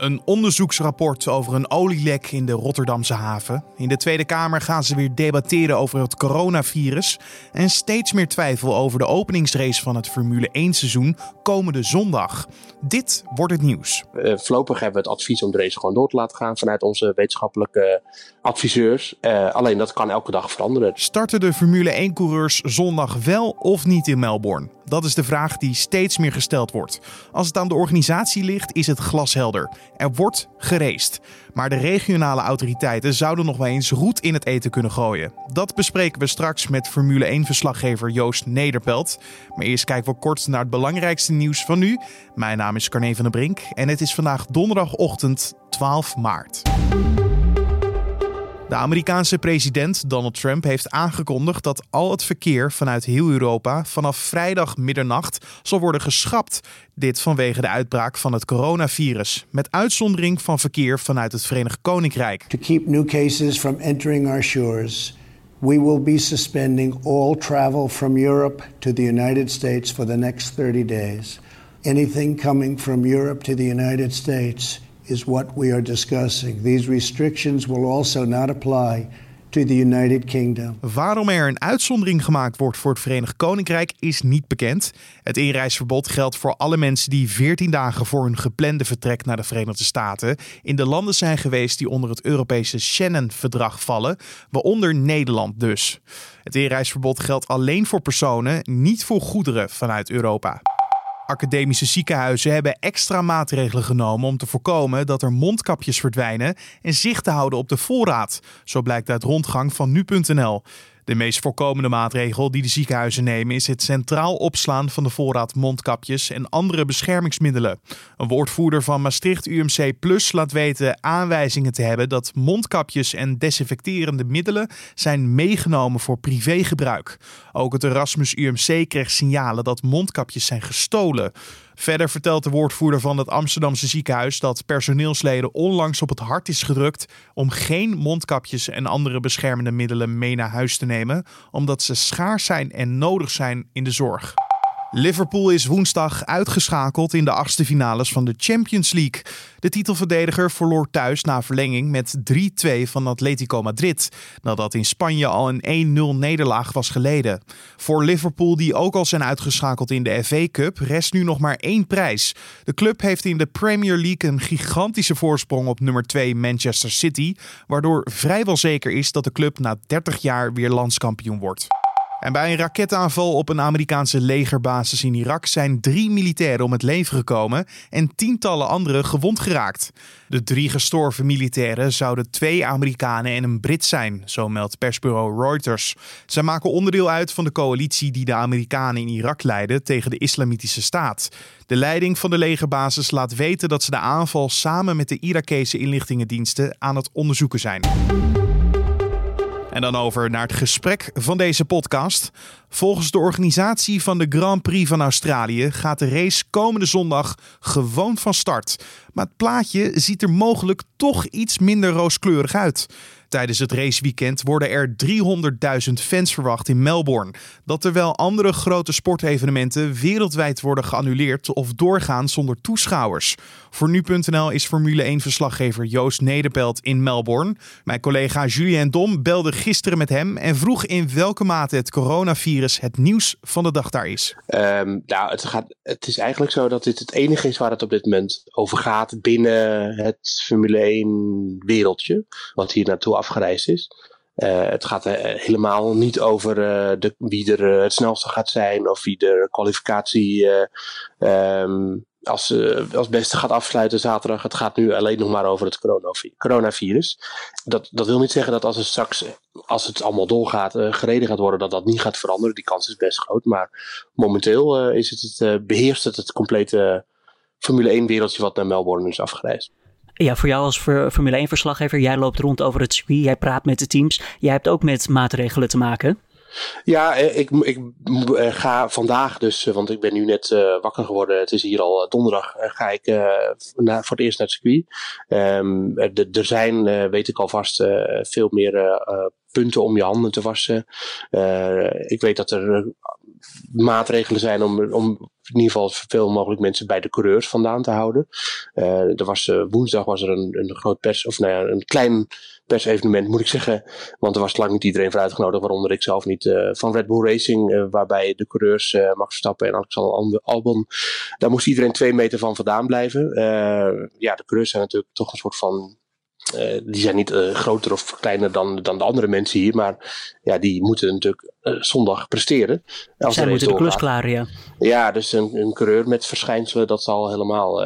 Een onderzoeksrapport over een olielek in de Rotterdamse haven. In de Tweede Kamer gaan ze weer debatteren over het coronavirus. En steeds meer twijfel over de openingsrace van het Formule 1-seizoen komende zondag. Dit wordt het nieuws. Uh, voorlopig hebben we het advies om de race gewoon door te laten gaan vanuit onze wetenschappelijke adviseurs. Uh, alleen dat kan elke dag veranderen. Starten de Formule 1-coureurs zondag wel of niet in Melbourne? Dat is de vraag die steeds meer gesteld wordt. Als het aan de organisatie ligt, is het glashelder. Er wordt gereest. Maar de regionale autoriteiten zouden nog wel eens roet in het eten kunnen gooien. Dat bespreken we straks met Formule 1-verslaggever Joost Nederpelt. Maar eerst kijken we kort naar het belangrijkste nieuws van nu. Mijn naam is Carne van der Brink en het is vandaag donderdagochtend 12 maart. De Amerikaanse president Donald Trump heeft aangekondigd dat al het verkeer vanuit heel Europa vanaf vrijdag middernacht zal worden geschrapt. Dit vanwege de uitbraak van het coronavirus, met uitzondering van verkeer vanuit het Verenigd Koninkrijk. To keep new cases from entering our shores, we will be suspending all travel from Europe to the United States for the next 30 days. Anything coming from Europe to the United States is what we are discussing. These restrictions will also not apply to the United Kingdom. Waarom er een uitzondering gemaakt wordt voor het Verenigd Koninkrijk is niet bekend. Het inreisverbod geldt voor alle mensen die 14 dagen voor hun geplande vertrek naar de Verenigde Staten in de landen zijn geweest die onder het Europese Schengen-verdrag vallen, waaronder Nederland dus. Het inreisverbod geldt alleen voor personen, niet voor goederen vanuit Europa. Academische ziekenhuizen hebben extra maatregelen genomen om te voorkomen dat er mondkapjes verdwijnen en zicht te houden op de voorraad. Zo blijkt uit rondgang van nu.nl. De meest voorkomende maatregel die de ziekenhuizen nemen is het centraal opslaan van de voorraad mondkapjes en andere beschermingsmiddelen. Een woordvoerder van Maastricht UMC Plus laat weten aanwijzingen te hebben dat mondkapjes en desinfecterende middelen zijn meegenomen voor privégebruik. Ook het Erasmus UMC kreeg signalen dat mondkapjes zijn gestolen. Verder vertelt de woordvoerder van het Amsterdamse ziekenhuis dat personeelsleden onlangs op het hart is gedrukt om geen mondkapjes en andere beschermende middelen mee naar huis te nemen, omdat ze schaars zijn en nodig zijn in de zorg. Liverpool is woensdag uitgeschakeld in de achtste finales van de Champions League. De titelverdediger verloor thuis na verlenging met 3-2 van Atletico Madrid, nadat in Spanje al een 1-0 nederlaag was geleden. Voor Liverpool, die ook al zijn uitgeschakeld in de FA Cup, rest nu nog maar één prijs. De club heeft in de Premier League een gigantische voorsprong op nummer 2 Manchester City, waardoor vrijwel zeker is dat de club na 30 jaar weer landskampioen wordt. En bij een raketaanval op een Amerikaanse legerbasis in Irak zijn drie militairen om het leven gekomen en tientallen anderen gewond geraakt. De drie gestorven militairen zouden twee Amerikanen en een Brit zijn, zo meldt persbureau Reuters. Zij maken onderdeel uit van de coalitie die de Amerikanen in Irak leiden tegen de Islamitische Staat. De leiding van de legerbasis laat weten dat ze de aanval samen met de Irakese inlichtingendiensten aan het onderzoeken zijn. En dan over naar het gesprek van deze podcast. Volgens de organisatie van de Grand Prix van Australië gaat de race komende zondag gewoon van start. Maar het plaatje ziet er mogelijk toch iets minder rooskleurig uit. Tijdens het raceweekend worden er 300.000 fans verwacht in Melbourne. Dat terwijl andere grote sportevenementen wereldwijd worden geannuleerd of doorgaan zonder toeschouwers. Voor nu.nl is Formule 1-verslaggever Joost Nederpelt in Melbourne. Mijn collega Julien Dom belde gisteren met hem en vroeg in welke mate het coronavirus het nieuws van de dag daar is. Um, nou, het, gaat, het is eigenlijk zo dat dit het enige is waar het op dit moment over gaat binnen het Formule 1 wereldje. Wat hier naartoe afgereisd is. Uh, het gaat uh, helemaal niet over uh, de, wie er het snelste gaat zijn of wie de kwalificatie um, als, als beste gaat afsluiten zaterdag. Het gaat nu alleen nog maar over het coronavirus. Dat, dat wil niet zeggen dat als het straks, als het allemaal doorgaat, gereden gaat worden, dat dat niet gaat veranderen. Die kans is best groot. Maar momenteel is het, het beheerst het het complete Formule 1 wereldje wat naar Melbourne is afgereisd. Ja, voor jou als Formule 1-verslaggever, jij loopt rond over het circuit, jij praat met de teams. Jij hebt ook met maatregelen te maken. Ja, eh, ik, ik eh, ga vandaag dus, eh, want ik ben nu net wakker geworden. Het is hier al donderdag. ga ik voor het eerst naar het circuit. Um, er zijn, weet ik alvast, veel meer punten om je handen te wassen. ik weet dat er maatregelen zijn om, om in ieder geval zoveel mogelijk mensen bij de coureurs vandaan te houden. er was, woensdag was er een, een groot pers, of nou ja, een klein persevenement moet ik zeggen. Want er was lang niet iedereen voor uitgenodigd, waaronder ik zelf niet. van Red Bull Racing, waarbij de coureurs Max Verstappen en Alexander Albon, daar moest iedereen twee meter van vandaan blijven. ja, de coureurs zijn natuurlijk toch een soort van uh, die zijn niet uh, groter of kleiner dan, dan de andere mensen hier. Maar ja, die moeten natuurlijk uh, zondag presteren. Als Zij moeten de klus klaar, ja. Ja, dus een, een coureur met verschijnselen, dat zal helemaal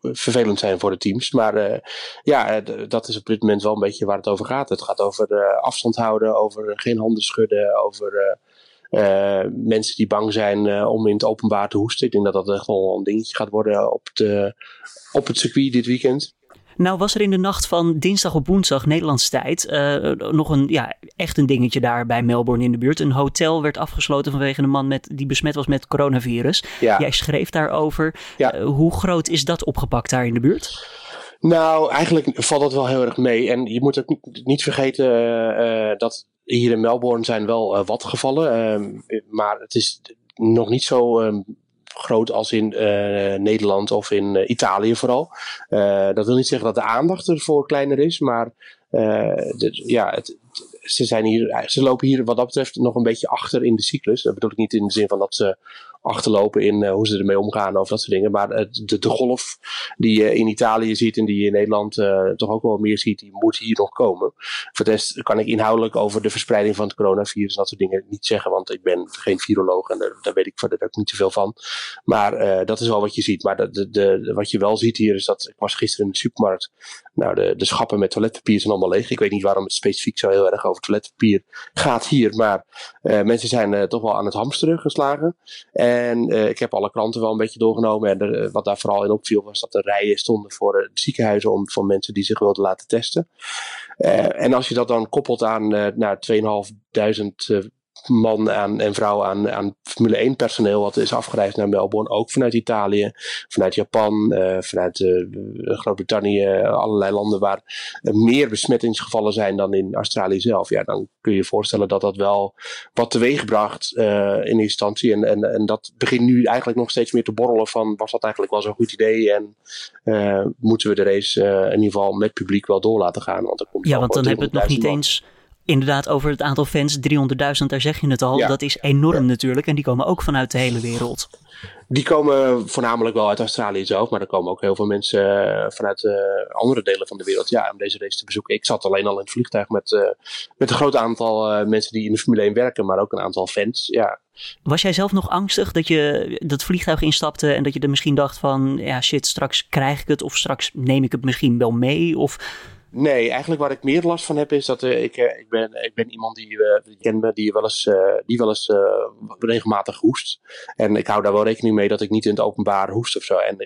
vervelend zijn voor de teams. Maar ja, dat is op dit moment wel een beetje waar het over gaat. Het gaat over afstand houden, over geen handen schudden, over... mensen die bang zijn om in het openbaar te hoesten. Ik denk dat dat echt wel een dingetje gaat worden op, de, op het circuit dit weekend. Nou was er in de nacht van dinsdag op woensdag Nederlandse tijd uh, nog een, ja, echt een dingetje daar bij Melbourne in de buurt. Een hotel werd afgesloten vanwege een man met, die besmet was met coronavirus. Ja. Jij schreef daarover. Ja. Uh, hoe groot is dat opgepakt daar in de buurt? Nou, eigenlijk valt dat wel heel erg mee. En je moet ook niet vergeten uh, dat hier in Melbourne zijn wel wat gevallen. Uh, maar het is nog niet zo ehm, groot als in uh, Nederland of in uh, Italië vooral. Uh, dat wil niet zeggen dat de aandacht ervoor kleiner is, maar ja, het, ze, zijn hier, ze lopen hier wat dat betreft nog een beetje achter in de cyclus. Dat bedoel ik niet in de zin van dat ze achterlopen in uh, hoe ze ermee omgaan of dat soort dingen. Maar uh, de, golf die je in Italië ziet en die je in Nederland uh, toch ook wel meer ziet, die moet hier nog komen. Voor de rest kan ik inhoudelijk over de verspreiding van het coronavirus en dat soort dingen niet zeggen, want ik ben geen viroloog en daar, weet ik verder ook niet zoveel van. Maar dat is wel wat je ziet. Maar de, wat je wel ziet hier is dat, ik was gisteren in de supermarkt, nou de, de schappen met toiletpapier zijn allemaal leeg. Ik weet niet waarom het specifiek zo heel erg over toiletpapier gaat hier, maar mensen zijn toch wel aan het hamsteren geslagen. En uh, ik heb alle kranten wel een beetje doorgenomen. En er, wat daar vooral in opviel was dat er rijen stonden voor uh, ziekenhuizen om, van mensen die zich wilden laten testen. En als je dat dan koppelt aan naar 2.500 man aan, en vrouw aan, aan Formule 1 personeel wat is afgereisd naar Melbourne. Ook vanuit Italië, vanuit Japan, uh, vanuit uh, Groot-Brittannië, allerlei landen waar meer besmettingsgevallen zijn dan in Australië zelf. Ja, dan kun je je voorstellen dat dat wel wat teweegbracht uh, in instantie. En, en, en dat begint nu eigenlijk nog steeds meer te borrelen van was dat eigenlijk wel zo'n goed idee en moeten we de race in ieder geval met publiek wel door laten gaan. Want er komt ja, want dan hebben we het nog niet eens inderdaad over het aantal fans, 300.000, daar zeg je het al. Dat is enorm natuurlijk en die komen ook vanuit de hele wereld. Die komen voornamelijk wel uit Australië zelf, maar er komen ook heel veel mensen eh, vanuit uh, andere delen van de wereld ja, om deze race te bezoeken. Ik zat alleen al in het vliegtuig met, uh, met een groot aantal mensen die in de Formule 1 werken, maar ook een aantal fans. Ja. Was jij zelf nog angstig dat je dat vliegtuig instapte en dat je er misschien dacht van, ja shit, straks krijg ik het of straks neem ik het misschien wel mee? Of Nee, eigenlijk waar ik meer last van heb is dat uh, ik, uh, ik, ben, ik ben iemand die, uh, die die wel eens, die wel eens regelmatig hoest. En ik hou daar wel rekening mee dat ik niet in het openbaar hoest of zo. En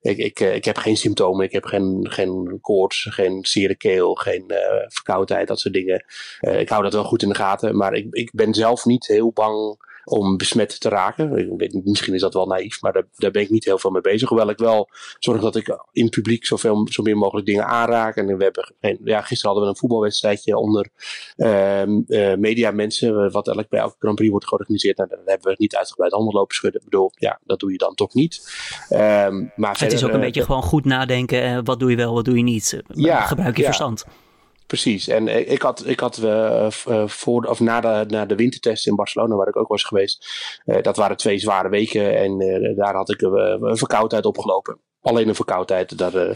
ik, ik, ik heb geen symptomen, ik heb geen, geen koorts, geen zere keel, geen verkoudheid, dat soort dingen. ik hou dat wel goed in de gaten, maar ik, ik ben zelf niet heel bang om besmet te raken. Misschien is dat wel naïef, maar daar, daar, ben ik niet heel veel mee bezig. Hoewel ik wel zorg dat ik in het publiek zoveel, zo meer mogelijk dingen aanraak. En we hebben, ja, gisteren hadden we een voetbalwedstrijdje onder uh, uh, mediamensen, wat elk bij elke Grand Prix wordt georganiseerd. En nou, daar hebben we niet uitgebreid handen lopen schudden. Ik bedoel, ja, dat doe je dan toch niet. Um, maar het is ook een eh, beetje gewoon goed nadenken. Eh, wat doe je wel, wat doe je niet? Ja, Gebruik je verstand. Precies. En eh, ik had, ik had uh, voor, of na de, na de wintertest in Barcelona, waar ik ook was geweest, uh, dat waren twee zware weken. En daar had ik een verkoudheid opgelopen alleen een verkoudheid. Dat, uh,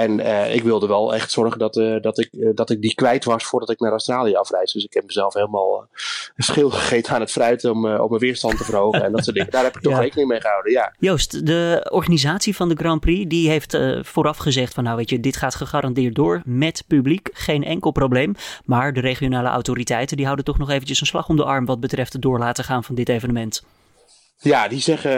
en uh, ik wilde wel echt zorgen dat, dat, ik, dat ik die kwijt was voordat ik naar Australië afreis. Dus ik heb mezelf helemaal schil gegeten aan het fruit om, om mijn weerstand te verhogen en dat soort dingen. Daar heb ik toch rekening mee gehouden, ja. Joost, de organisatie van de Grand Prix die heeft vooraf gezegd van nou weet je, dit gaat gegarandeerd door met publiek, geen enkel probleem. Maar de regionale autoriteiten die houden toch nog eventjes een slag om de arm wat betreft het door laten gaan van dit evenement. Ja, die zeggen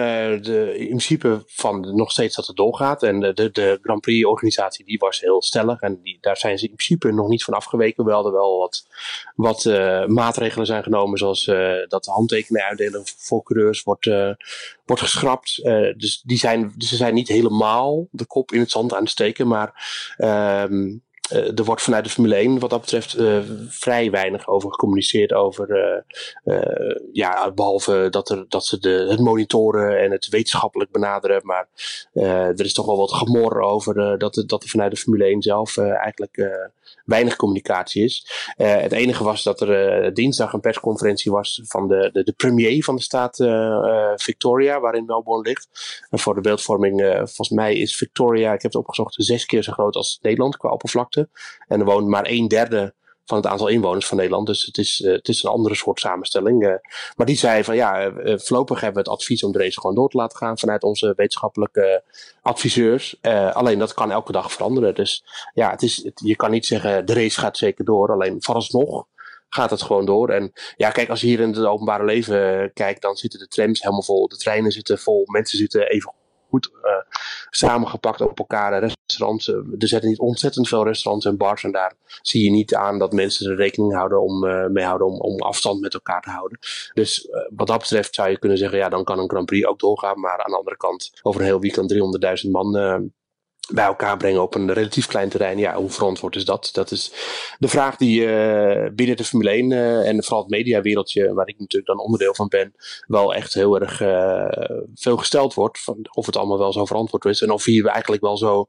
de, in principe van nog steeds dat het doorgaat. En de, de Grand Prix organisatie die was heel stellig. En die, daar zijn ze in principe nog niet van afgeweken. Wel er wel wat, wat uh, maatregelen zijn genomen. Zoals dat handtekeningen uitdelen voor coureurs wordt, wordt geschrapt. dus die zijn, ze zijn niet helemaal de kop in het zand aan het steken. Maar um, er wordt vanuit de Formule 1 wat dat betreft vrij weinig over gecommuniceerd. Over, ja, behalve dat, er, dat ze de, het monitoren en het wetenschappelijk benaderen. Maar er is toch wel wat gemor over dat, dat er vanuit de Formule 1 zelf eigenlijk weinig communicatie is. het enige was dat er dinsdag een persconferentie was van de, de, de premier van de staat Victoria, waarin Melbourne ligt. En voor de beeldvorming, volgens mij is Victoria, ik heb het opgezocht, zes keer zo groot als Nederland qua oppervlakte. En er woont maar een derde van het aantal inwoners van Nederland. Dus het is, uh, het is een andere soort samenstelling. Uh, maar die zei van ja, uh, voorlopig hebben we het advies om de race gewoon door te laten gaan vanuit onze wetenschappelijke adviseurs. alleen dat kan elke dag veranderen. Dus ja, het is, je kan niet zeggen de race gaat zeker door. Alleen vooralsnog gaat het gewoon door. En ja, kijk, als je hier in het openbare leven kijkt, dan zitten de trams helemaal vol, de treinen zitten vol, mensen zitten even goed uh, samengepakt op elkaar. Restaurants, uh, er zitten niet ontzettend veel restaurants en bars. En daar zie je niet aan dat mensen er rekening houden om, uh, mee houden om, om afstand met elkaar te houden. Dus wat dat betreft zou je kunnen zeggen, ja, dan kan een Grand Prix ook doorgaan. Maar aan de andere kant, over een heel weekend 300.000 man bij elkaar brengen op een relatief klein terrein. Ja, hoe verantwoord is dat? Dat is de vraag die uh, binnen de Formule 1 uh, en vooral het mediawereldje, waar ik natuurlijk dan onderdeel van ben, wel echt heel erg uh, veel gesteld wordt. Van of het allemaal wel zo verantwoord is en of hier eigenlijk wel zo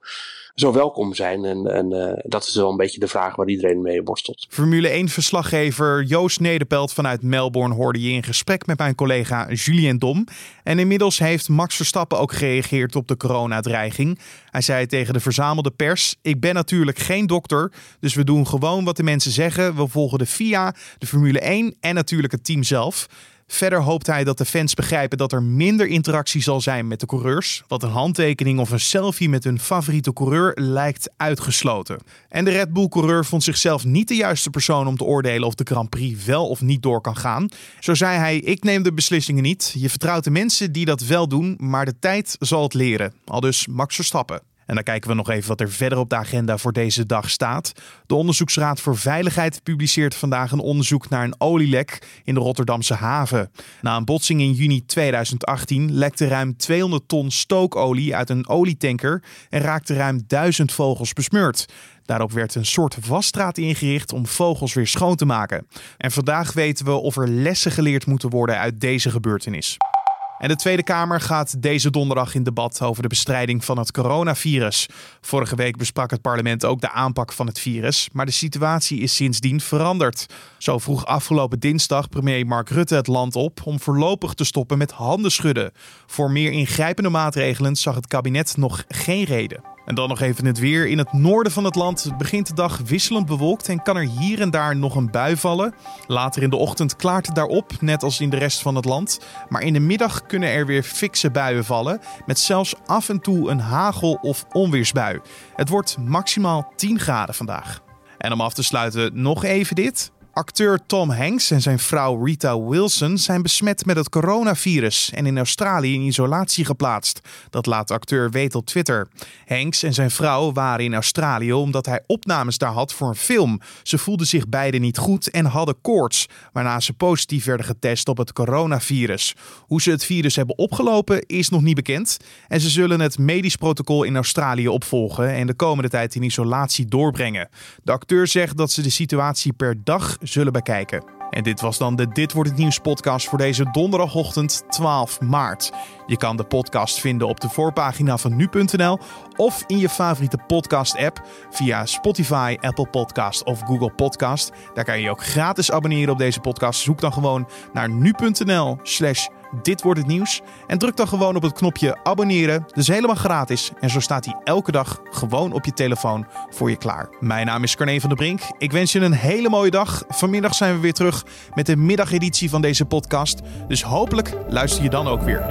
zo welkom zijn. En, en uh, dat is wel een beetje de vraag waar iedereen mee borstelt. Formule 1-verslaggever Joost Nederpelt vanuit Melbourne hoorde je in gesprek met mijn collega Julien Dom. En inmiddels heeft Max Verstappen ook gereageerd op de coronadreiging. Hij zei tegen de verzamelde pers: Ik ben natuurlijk geen dokter, dus we doen gewoon wat de mensen zeggen. We volgen de FIA, de Formule 1 en natuurlijk het team zelf. Verder hoopt hij dat de fans begrijpen dat er minder interactie zal zijn met de coureurs. Wat een handtekening of een selfie met hun favoriete coureur lijkt uitgesloten. En de Red Bull-coureur vond zichzelf niet de juiste persoon om te oordelen of de Grand Prix wel of niet door kan gaan. Zo zei hij: Ik neem de beslissingen niet. Je vertrouwt de mensen die dat wel doen, maar de tijd zal het leren. Al dus Max Verstappen. En dan kijken we nog even wat er verder op de agenda voor deze dag staat. De Onderzoeksraad voor Veiligheid publiceert vandaag een onderzoek naar een olielek in de Rotterdamse haven. Na een botsing in juni 2018 lekte ruim 200 ton stookolie uit een olietanker en raakte ruim 1000 vogels besmeurd. Daarop werd een soort wasstraat ingericht om vogels weer schoon te maken. En vandaag weten we of er lessen geleerd moeten worden uit deze gebeurtenis. En de Tweede Kamer gaat deze donderdag in debat over de bestrijding van het coronavirus. Vorige week besprak het parlement ook de aanpak van het virus, maar de situatie is sindsdien veranderd. Zo vroeg afgelopen dinsdag premier Mark Rutte het land op om voorlopig te stoppen met handen schudden. Voor meer ingrijpende maatregelen zag het kabinet nog geen reden. En dan nog even het weer. In het noorden van het land begint de dag wisselend bewolkt en kan er hier en daar nog een bui vallen. Later in de ochtend klaart het daarop, net als in de rest van het land. Maar in de middag kunnen er weer fikse buien vallen, met zelfs af en toe een hagel- of onweersbui. Het wordt maximaal 10 graden vandaag. En om af te sluiten nog even dit. Acteur Tom Hanks en zijn vrouw Rita Wilson zijn besmet met het coronavirus en in Australië in isolatie geplaatst. Dat laat acteur weten op Twitter. Hanks en zijn vrouw waren in Australië omdat hij opnames daar had voor een film. Ze voelden zich beiden niet goed en hadden koorts, waarna ze positief werden getest op het coronavirus. Hoe ze het virus hebben opgelopen is nog niet bekend. En ze zullen het medisch protocol in Australië opvolgen en de komende tijd in isolatie doorbrengen. De acteur zegt dat ze de situatie per dag zullen bekijken. En dit was dan de Dit wordt het nieuws podcast voor deze donderdagochtend 12 maart. Je kan de podcast vinden op de voorpagina van nu.nl of in je favoriete podcast app via Spotify, Apple Podcast of Google Podcast. Daar kan je je ook gratis abonneren op deze podcast. Zoek dan gewoon naar nu.nl/slash dit wordt het nieuws. En druk dan gewoon op het knopje abonneren. Dus helemaal gratis. En zo staat hij elke dag gewoon op je telefoon voor je klaar. Mijn naam is Carne van der Brink. Ik wens je een hele mooie dag. Vanmiddag zijn we weer terug met de middageditie van deze podcast. Dus hopelijk luister je dan ook weer.